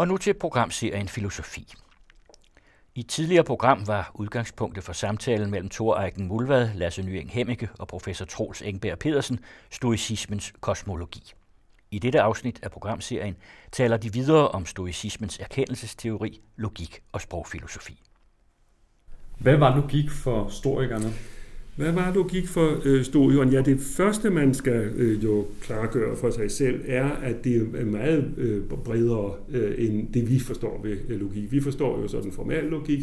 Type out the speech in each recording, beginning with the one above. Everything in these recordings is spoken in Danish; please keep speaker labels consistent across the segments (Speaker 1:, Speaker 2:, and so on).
Speaker 1: Og nu til programserien Filosofi. I et tidligere program var udgangspunktet for samtalen mellem Thor Eiken Mulvad, Lasse Nyeng Hemmeke og professor Troels Engberg Pedersen stoicismens kosmologi. I dette afsnit af programserien taler de videre om stoicismens erkendelsesteori, logik og sprogfilosofi.
Speaker 2: Hvad var logik for stoikerne?
Speaker 3: Hvad var logik for øh, stoikeren? Ja, det første, man skal øh, jo klargøre for sig selv, er, at det er meget øh, bredere øh, end det, vi forstår ved øh, logik. Vi forstår jo sådan formal logik,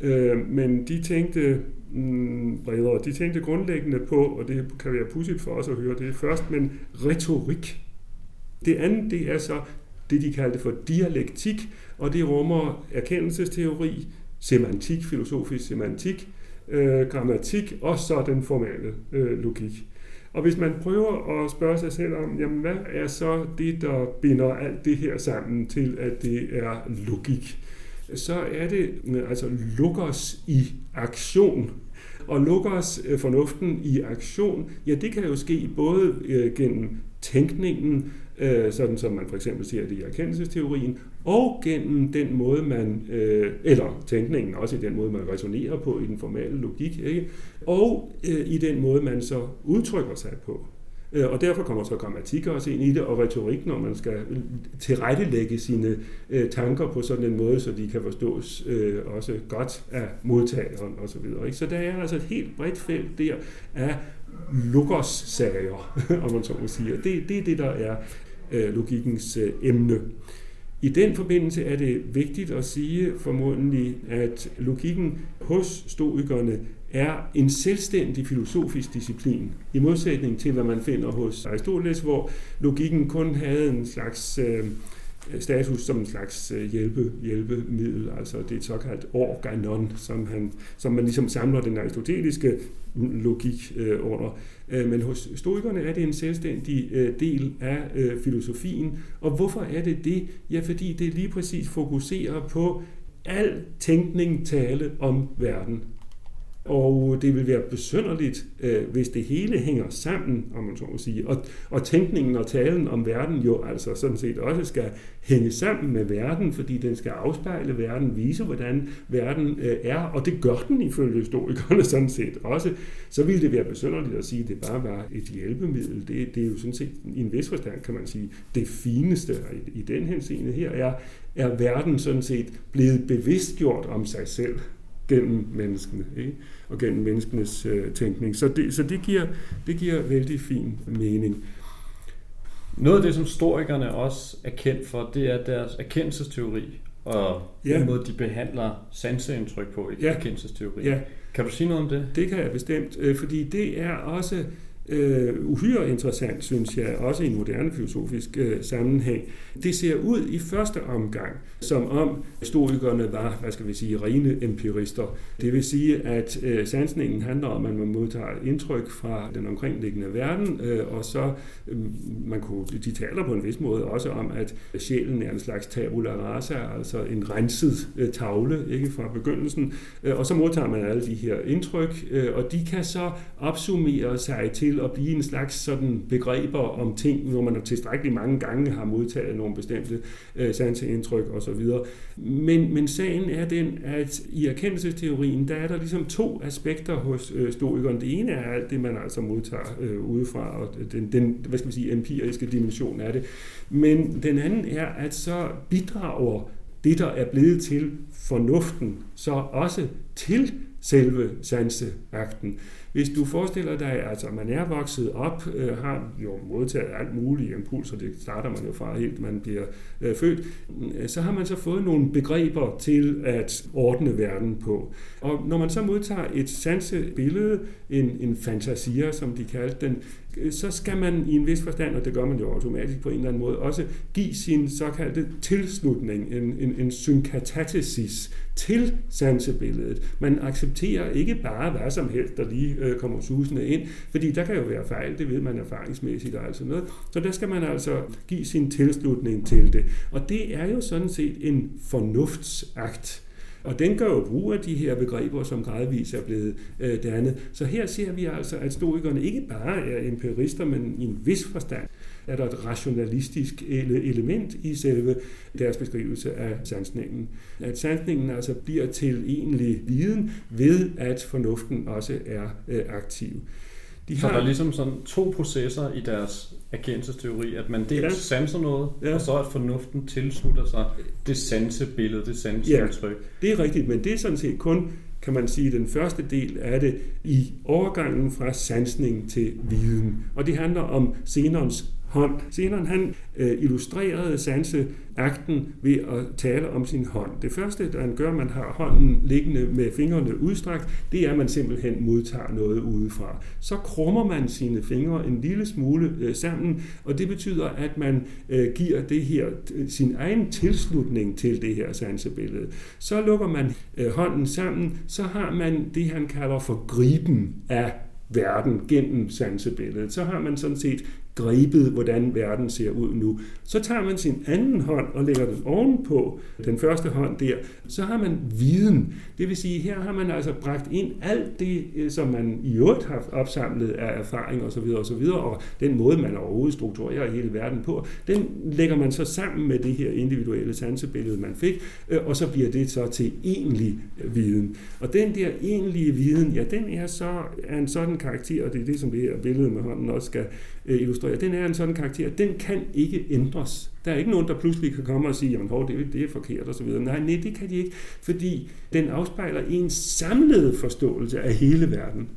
Speaker 3: øh, men de tænkte mm, bredere. De tænkte grundlæggende på, og det kan være pudsigt for os at høre det først, men retorik. Det andet, det er så det, de kaldte for dialektik, og det rummer erkendelsesteori, semantik, filosofisk semantik, øh, grammatik og så den formale øh, logik. Og hvis man prøver at spørge sig selv om, jamen hvad er så det, der binder alt det her sammen til, at det er logik, så er det øh, altså logos i aktion. Og logos øh, fornuften i aktion, ja det kan jo ske både øh, gennem tænkningen, øh, sådan som man for eksempel ser det i erkendelsesteorien, og gennem den måde, man, øh, eller tænkningen også i den måde, man resonerer på i den formale logik, ikke? og øh, i den måde, man så udtrykker sig på. Øh, og derfor kommer så grammatik også ind i det, og retorik, når man skal tilrettelægge sine øh, tanker på sådan en måde, så de kan forstås øh, også godt af modtageren osv. Så, så der er altså et helt bredt felt der af logos-sager, om man så må sige. det, det er det, der er Øh, logikkens øh, emne. I den forbindelse er det vigtigt at sige formodentlig, at logikken hos stoikerne er en selvstændig filosofisk disciplin, i modsætning til, hvad man finder hos Aristoteles, hvor logikken kun havde en slags øh, Øh, status som en slags øh, hjælpe, hjælpemiddel, altså det er et såkaldt organon, som, han, som man ligesom samler den aristoteliske logik øh, under. Øh, men hos stoikerne er det en selvstændig øh, del af øh, filosofien. Og hvorfor er det det? Ja, fordi det lige præcis fokuserer på al tænkning tale om verden. Og det vil være besynderligt, øh, hvis det hele hænger sammen, om man så må sige. Og, og tænkningen og talen om verden jo altså sådan set også skal hænge sammen med verden, fordi den skal afspejle verden, vise hvordan verden øh, er, og det gør den ifølge historikerne sådan set også. Så ville det være besynderligt at sige, at det bare var et hjælpemiddel. Det, det er jo sådan set i en vis forstand, kan man sige, det fineste i, i den henseende her er, er verden sådan set blevet bevidstgjort om sig selv gennem menneskene, ikke? og gennem menneskenes øh, tænkning. Så, det, så det, giver, det giver vældig fin mening.
Speaker 2: Noget af det, som historikerne også er kendt for, det er deres erkendelsesteori, og ja. den måde, de behandler sanseindtryk på i ja. erkendelsesteori. Ja. Kan du sige noget om det?
Speaker 3: Det kan jeg bestemt, øh, fordi det er også øh, uhyre interessant, synes jeg, også i en moderne filosofisk øh, sammenhæng. Det ser ud i første omgang, som om historikerne var, hvad skal vi sige, rene empirister. Det vil sige, at øh, sansningen handler om, at man modtager indtryk fra den omkringliggende verden, øh, og så, øh, man kunne, de taler på en vis måde også om, at sjælen er en slags tabula rasa, altså en renset øh, tavle, ikke fra begyndelsen, øh, og så modtager man alle de her indtryk, øh, og de kan så opsummere sig til til at blive en slags sådan begreber om ting, når man tilstrækkeligt mange gange har modtaget nogle bestemte øh, sanseindtryk osv. Men, men sagen er den, at i erkendelsesteorien, der er der ligesom to aspekter hos øh, stoikeren. Det ene er alt det, man altså modtager øh, udefra, og den, den hvad skal man sige, empiriske dimension af det. Men den anden er, at så bidrager det, der er blevet til fornuften, så også til selve sanseakten. Hvis du forestiller dig, at altså, man er vokset op, øh, har jo modtaget alt mulige impulser, det starter man jo fra helt, man bliver øh, født, øh, så har man så fået nogle begreber til at ordne verden på. Og når man så modtager et sansebillede, en, en fantasia, som de kaldte den, Øh, så skal man i en vis forstand, og det gør man jo automatisk på en eller anden måde, også give sin såkaldte tilslutning, en, en, en synkatatesis til sansebilledet. Man accepterer ikke bare hvad som helst, der lige øh, kommer susende ind, fordi der kan jo være fejl, det ved man erfaringsmæssigt og altså noget. Så der skal man altså give sin tilslutning til det. Og det er jo sådan set en fornuftsakt. Og den gør jo brug af de her begreber, som gradvist er blevet øh, dannet. Så her ser vi altså, at stoikerne ikke bare er empirister, men i en vis forstand er der et rationalistisk element i selve deres beskrivelse af sansningen. At sansningen altså bliver til egentlig viden ved, at fornuften også er øh, aktiv.
Speaker 2: De så har... der er ligesom sådan to processer i deres erkendelsesteori, at man dels ja. sanser noget, ja. og så at fornuften tilslutter sig det sansebillede, det sanseindtryk.
Speaker 3: Ja, det er rigtigt, men det er sådan set kun kan man sige, den første del af det i overgangen fra sansning til viden. Og det handler om Zenons hånd. Senere han øh, illustrerede sanseakten ved at tale om sin hånd. Det første, der han gør, man har hånden liggende med fingrene udstrakt, det er, at man simpelthen modtager noget udefra. Så krummer man sine fingre en lille smule øh, sammen, og det betyder, at man øh, giver det her sin egen tilslutning til det her sansebillede. Så lukker man øh, hånden sammen, så har man det, han kalder for griben af verden gennem sansebilledet. Så har man sådan set grebet, hvordan verden ser ud nu. Så tager man sin anden hånd og lægger den ovenpå den første hånd der. Så har man viden. Det vil sige, her har man altså bragt ind alt det, øh, som man i øvrigt har opsamlet af erfaring osv. osv. Og den måde, man overhovedet strukturerer hele verden på, den lægger man så sammen med det her individuelle sansebillede, man fik, øh, og så bliver det så til egentlig viden. Og den der egentlige viden, ja, den er så af en sådan karakter, og det er det, som det her billede med hånden også skal øh, illustrere, historie, den er en sådan karakter, den kan ikke ændres. Der er ikke nogen, der pludselig kan komme og sige, at det, det er forkert osv. Nej, nej, det kan de ikke, fordi den afspejler en samlet forståelse af hele verden.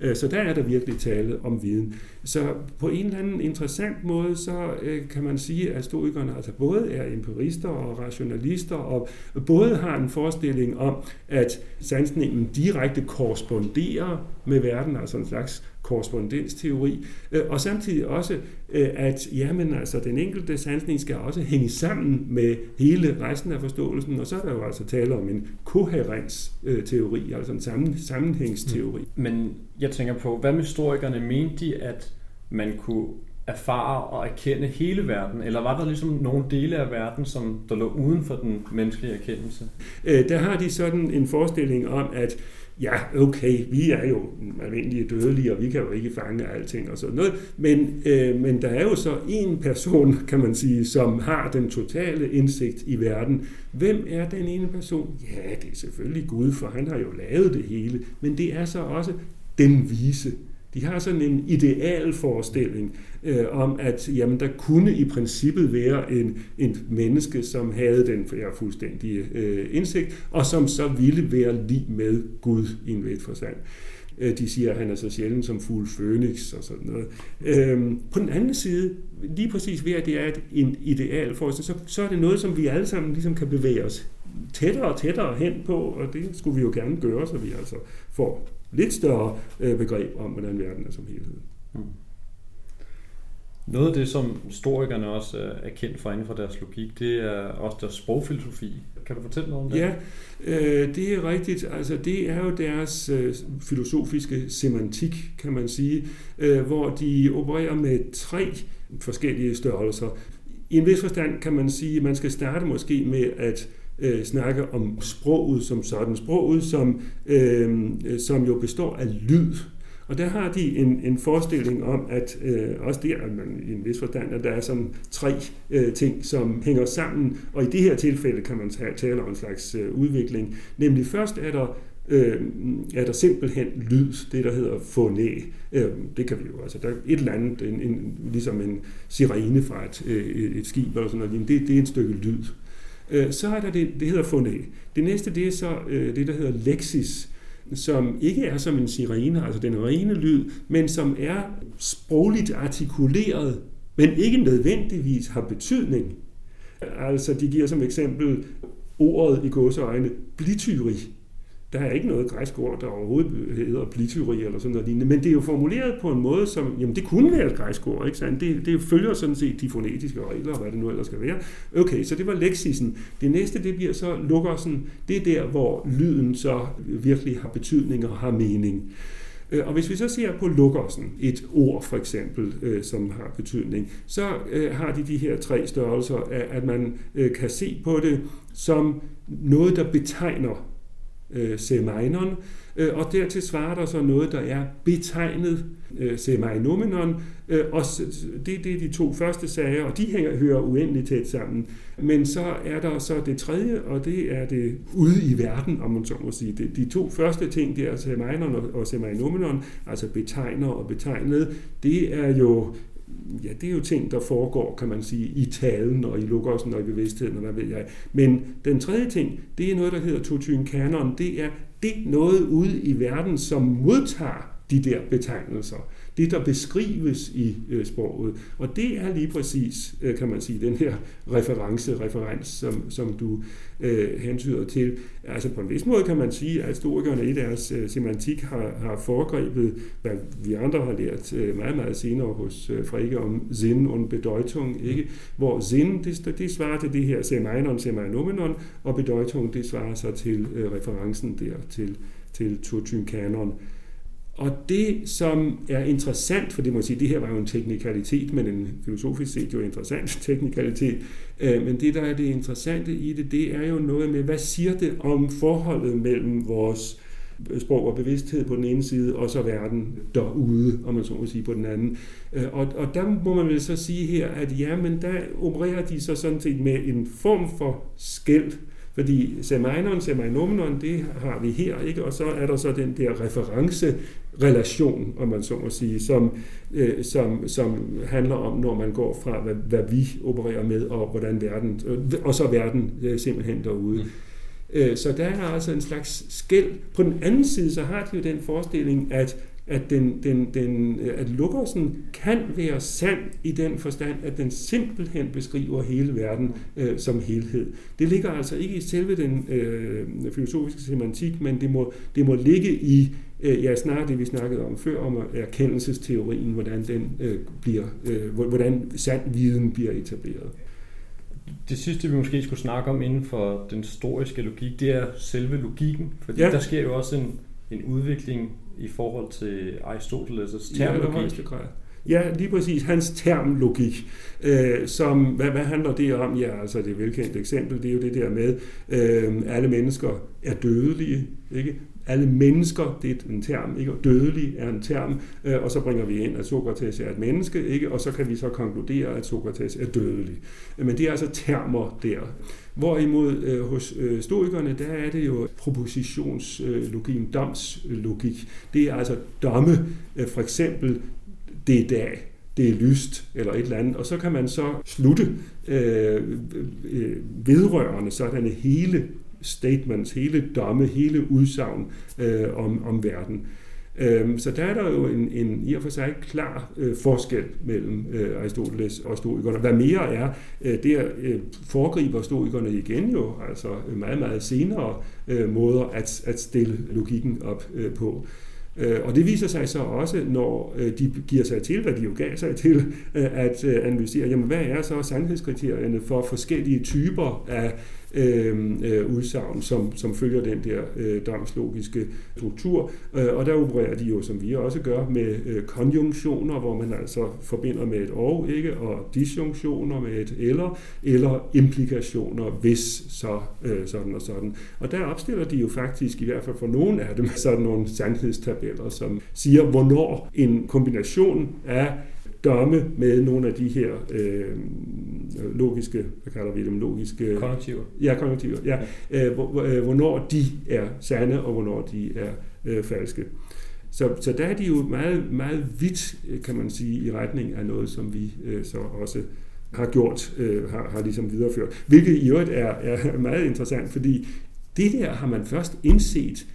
Speaker 3: Øh, så der er der virkelig tale om viden. Så på en eller anden interessant måde, så øh, kan man sige, at stoikerne altså både er empirister og rationalister, og både har en forestilling om, at sansningen direkte korresponderer med verden, altså en slags korrespondensteori, øh, og samtidig også, øh, at jamen, altså, den enkelte sansning skal også hænge sammen med hele resten af forståelsen, og så er der jo altså tale om en koherensteori, øh, altså en sammen, sammenhængsteori.
Speaker 2: Mm. Men jeg tænker på, hvad med historikerne mente de, at man kunne erfare og erkende hele verden, eller var der ligesom nogle dele af verden, som der lå uden for den menneskelige erkendelse?
Speaker 3: Øh, der har de sådan en forestilling om, at ja, okay, vi er jo almindelige dødelige, og vi kan jo ikke fange alting og sådan noget, men, øh, men der er jo så en person, kan man sige, som har den totale indsigt i verden. Hvem er den ene person? Ja, det er selvfølgelig Gud, for han har jo lavet det hele, men det er så også den vise. De har sådan en idealforestilling øh, om, at jamen, der kunne i princippet være en, en menneske, som havde den for fuldstændige øh, indsigt, og som så ville være lige med Gud i en ved forstand. Øh, de siger, at han er så sjældent som fugl fønix og sådan noget. Øh, på den anden side, lige præcis ved at det er en ideal så, så er det noget, som vi alle sammen ligesom kan bevæge os tættere og tættere hen på, og det skulle vi jo gerne gøre, så vi altså får lidt større øh, begreb om, hvordan verden er som helhed. Mm.
Speaker 2: Noget af det, som historikerne også er kendt for inden for deres logik, det er også deres sprogfilosofi. Kan du fortælle noget om det?
Speaker 3: Ja, øh, det er rigtigt. Altså, det er jo deres øh, filosofiske semantik, kan man sige, øh, hvor de opererer med tre forskellige størrelser. I en vis forstand kan man sige, at man skal starte måske med at øh, snakke om sproget som sådan. Sproget, som, øh, som jo består af lyd. Og der har de en, en forestilling om, at øh, også der, at man i en vis forstand, at der er sådan tre øh, ting, som hænger sammen. Og i det her tilfælde kan man tale om en slags øh, udvikling. Nemlig først er der øh, er der simpelthen lyd, det der hedder fonæ. Øh, det kan vi jo, altså der er et eller andet, en, en, ligesom en sirene fra et, øh, et skib eller sådan noget, det, det er et stykke lyd. Øh, Øh, så er der det, det hedder fonæ. Det næste, det er så øh, det, der hedder leksis, som ikke er som en sirene, altså den rene lyd, men som er sprogligt artikuleret, men ikke nødvendigvis har betydning. Altså, de giver som eksempel ordet i gåseøjne blityri. Der er ikke noget græsk ord, der overhovedet hedder blityri eller sådan noget lignende, men det er jo formuleret på en måde, som, jamen det kunne være et græsk ord, ikke sandt? Det, det følger sådan set de fonetiske regler, hvad det nu ellers skal være. Okay, så det var leksisen. Det næste, det bliver så lukkersen. Det er der, hvor lyden så virkelig har betydning og har mening. Øh, og hvis vi så ser på lukkersen, et ord for eksempel, øh, som har betydning, så øh, har de de her tre størrelser, at man øh, kan se på det som noget, der betegner øh, semeinon, øh, og dertil svarer der så noget, der er betegnet øh, semainomenon, øh, og det, det er de to første sager, og de hænger, hører uendeligt tæt sammen. Men så er der så det tredje, og det er det ude i verden, om man så må sige. Det, de to første ting, det er semainon og, og semainomenon, altså betegner og betegnet, det er jo ja, det er jo ting, der foregår, kan man sige, i talen og i lukkelsen og i bevidstheden, og hvad ved jeg. Men den tredje ting, det er noget, der hedder Totyn Kanon. Det er det noget ude i verden, som modtager de der betegnelser det, der beskrives i øh, sproget. Og det er lige præcis, øh, kan man sige, den her reference, referens, som, som du øh, hentyder til. Altså på en vis måde kan man sige, at historikerne i deres øh, semantik har, har foregrebet, hvad vi andre har lært øh, meget, meget senere hos øh, Frege om Sinn und Bedeutung, ikke? hvor Sinn, det, det svarer til det her semainon, semainomenon, og Bedeutung, det svarer sig til øh, referencen der, til, til Turtyn Kanon. Og det, som er interessant, for det må sige, det her var jo en teknikalitet, men en filosofisk set jo interessant teknikalitet, øh, men det, der er det interessante i det, det er jo noget med, hvad siger det om forholdet mellem vores øh, sprog og bevidsthed på den ene side, og så verden derude, om man så må sige, på den anden. Øh, og, og der må man vel så sige her, at ja, men der opererer de så sådan set med en form for skæld, fordi semeinon, semainomenon, det har vi her, ikke? og så er der så den der referencerelation, om man så må sige, som, øh, som, som handler om, når man går fra, hvad, hvad vi opererer med, og hvordan verden, øh, og så verden øh, simpelthen derude. Mm. Øh, så der er altså en slags skæld. På den anden side, så har de jo den forestilling, at at, den, den, den, at Lukkersen kan være sand i den forstand, at den simpelthen beskriver hele verden øh, som helhed. Det ligger altså ikke i selve den øh, filosofiske semantik, men det må, det må ligge i øh, ja, snart det, vi snakkede om før, om erkendelsesteorien, hvordan, den, øh, bliver, øh, hvordan sand viden bliver etableret.
Speaker 2: Det sidste, vi måske skulle snakke om inden for den historiske logik, det er selve logikken, fordi ja. der sker jo også en, en udvikling i forhold til Aristoteles' termologi.
Speaker 3: Ja, Ja, lige præcis. Hans termlogik, øh, som, hvad, hvad handler det om? Ja, altså det velkendte eksempel, det er jo det der med, øh, alle mennesker er dødelige, ikke? Alle mennesker, det er en term, ikke? Og dødelig er en term, øh, og så bringer vi ind, at Sokrates er et menneske, ikke? og så kan vi så konkludere, at Sokrates er dødelig. Men det er altså termer der. Hvorimod øh, hos øh, stoikerne, der er det jo propositionslogien, øh, domslogik. Det er altså domme, øh, for eksempel, det er dag, det er lyst, eller et eller andet, og så kan man så slutte øh, øh, øh vedrørende sådanne hele statements, hele domme, hele udsagn øh, om, om verden. Øh, så der er der jo en, en i og for sig klar øh, forskel mellem øh, Aristoteles og stoikerne. Hvad mere er, øh, der øh, foregriber stoikerne igen jo, altså øh, meget, meget senere øh, måder at, at stille logikken op øh, på. Øh, og det viser sig så også, når øh, de giver sig til, hvad de jo gav sig til, øh, at øh, analysere, jamen hvad er så sandhedskriterierne for forskellige typer af øh, øh, udsagn, som, som følger den der øh, domslogiske struktur. Øh, og der opererer de jo, som vi også gør, med øh, konjunktioner, hvor man altså forbinder med et og, ikke? og disjunktioner med et eller, eller implikationer, hvis så øh, sådan og sådan. Og der opstiller de jo faktisk, i hvert fald for nogle af dem, sådan nogle sandhedstabeller, som siger, hvornår en kombination af domme med nogle af de her øh, logiske, hvad kalder vi dem, logiske...
Speaker 2: Kognitive.
Speaker 3: Ja, kognitive, ja. ja. Øh, hvornår de er sande, og hvornår de er øh, falske. Så, så der er de jo meget, meget vidt, kan man sige, i retning af noget, som vi øh, så også har gjort, øh, har, har ligesom videreført. Hvilket i øvrigt er, er meget interessant, fordi det der har man først indset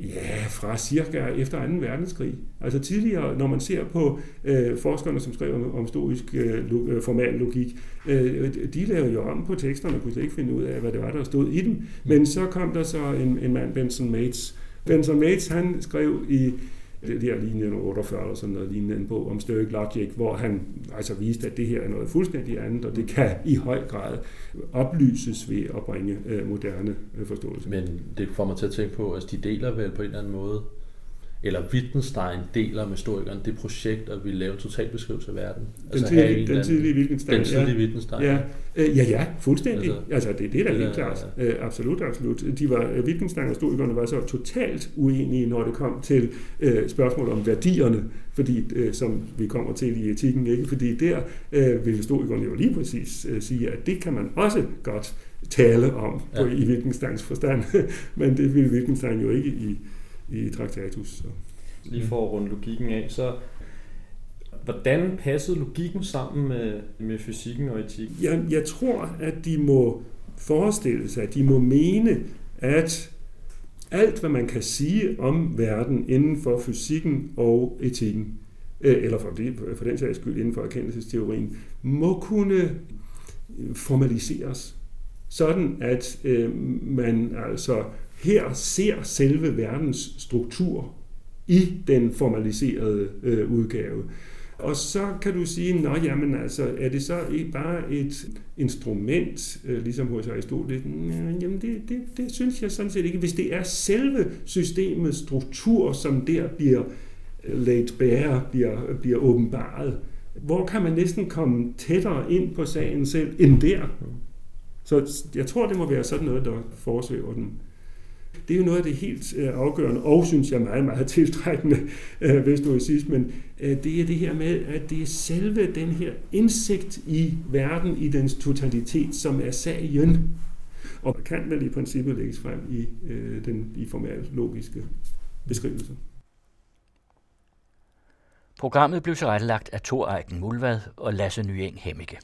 Speaker 3: Ja, fra cirka efter 2. verdenskrig. Altså tidligere, når man ser på øh, forskerne, som skrev om, om stoisk øh, øh formal logik, øh, de lavede jo om på teksterne kunne kunne ikke finde ud af, hvad det var, der stod i dem. Men så kom der så en, en mand, Benson Mates. Benson Mates, han skrev i det der linje 48 eller sådan noget lignende en bog om Sturge Logic, hvor han altså viste, at det her er noget fuldstændig andet, og det kan i høj grad oplyses ved at bringe øh, moderne øh, forståelse.
Speaker 4: Men det får mig til at tænke på, at altså, de deler vel på en eller anden måde
Speaker 2: eller Wittgenstein deler med historikeren det projekt at vi lave en total beskrivelse af verden.
Speaker 3: Den altså tidlige, den tidlige Wittgenstein.
Speaker 2: Den tidlige ja. Wittgenstein.
Speaker 3: Ja. Øh, ja, ja, fuldstændig. Altså, altså det, det er da helt klart. Ja, ja. Øh, absolut, absolut. De var, Wittgenstein og historikerne var så totalt uenige, når det kom til øh, spørgsmål om værdierne, fordi, øh, som vi kommer til i etikken, ikke? fordi der øh, vil historikerne jo lige præcis øh, sige, at det kan man også godt tale om ja. på, i Wittgensteins forstand, men det ville Wittgenstein jo ikke i, i Traktatus. Så.
Speaker 2: Lige for at runde logikken af, så hvordan passede logikken sammen med, med fysikken og etikken?
Speaker 3: Jeg, jeg tror, at de må forestille sig, at de må mene, at alt, hvad man kan sige om verden inden for fysikken og etikken, øh, eller for, det, for den sags skyld inden for erkendelsesteorien, må kunne formaliseres, sådan at øh, man altså her ser selve verdens struktur i den formaliserede øh, udgave. Og så kan du sige, nå jamen altså, er det så ikke bare et instrument, øh, ligesom hos Aristoteles? Jamen det, det, det synes jeg sådan set ikke. Hvis det er selve systemets struktur, som der bliver øh, laid bare, bliver, bliver åbenbaret, hvor kan man næsten komme tættere ind på sagen selv end der? Så jeg tror, det må være sådan noget, der forsvæver den. Det er jo noget af det helt øh, afgørende, og synes jeg meget, meget tiltrækkende øh, ved stoicismen. men øh, det er det her med, at det er selve den her indsigt i verden, i dens totalitet, som er sagen, og kan vel i princippet lægges frem i øh, den i formelle logiske beskrivelse.
Speaker 1: Programmet blev tilrettelagt af Thor Eiken Mulvad og Lasse Nyeng Hemmige.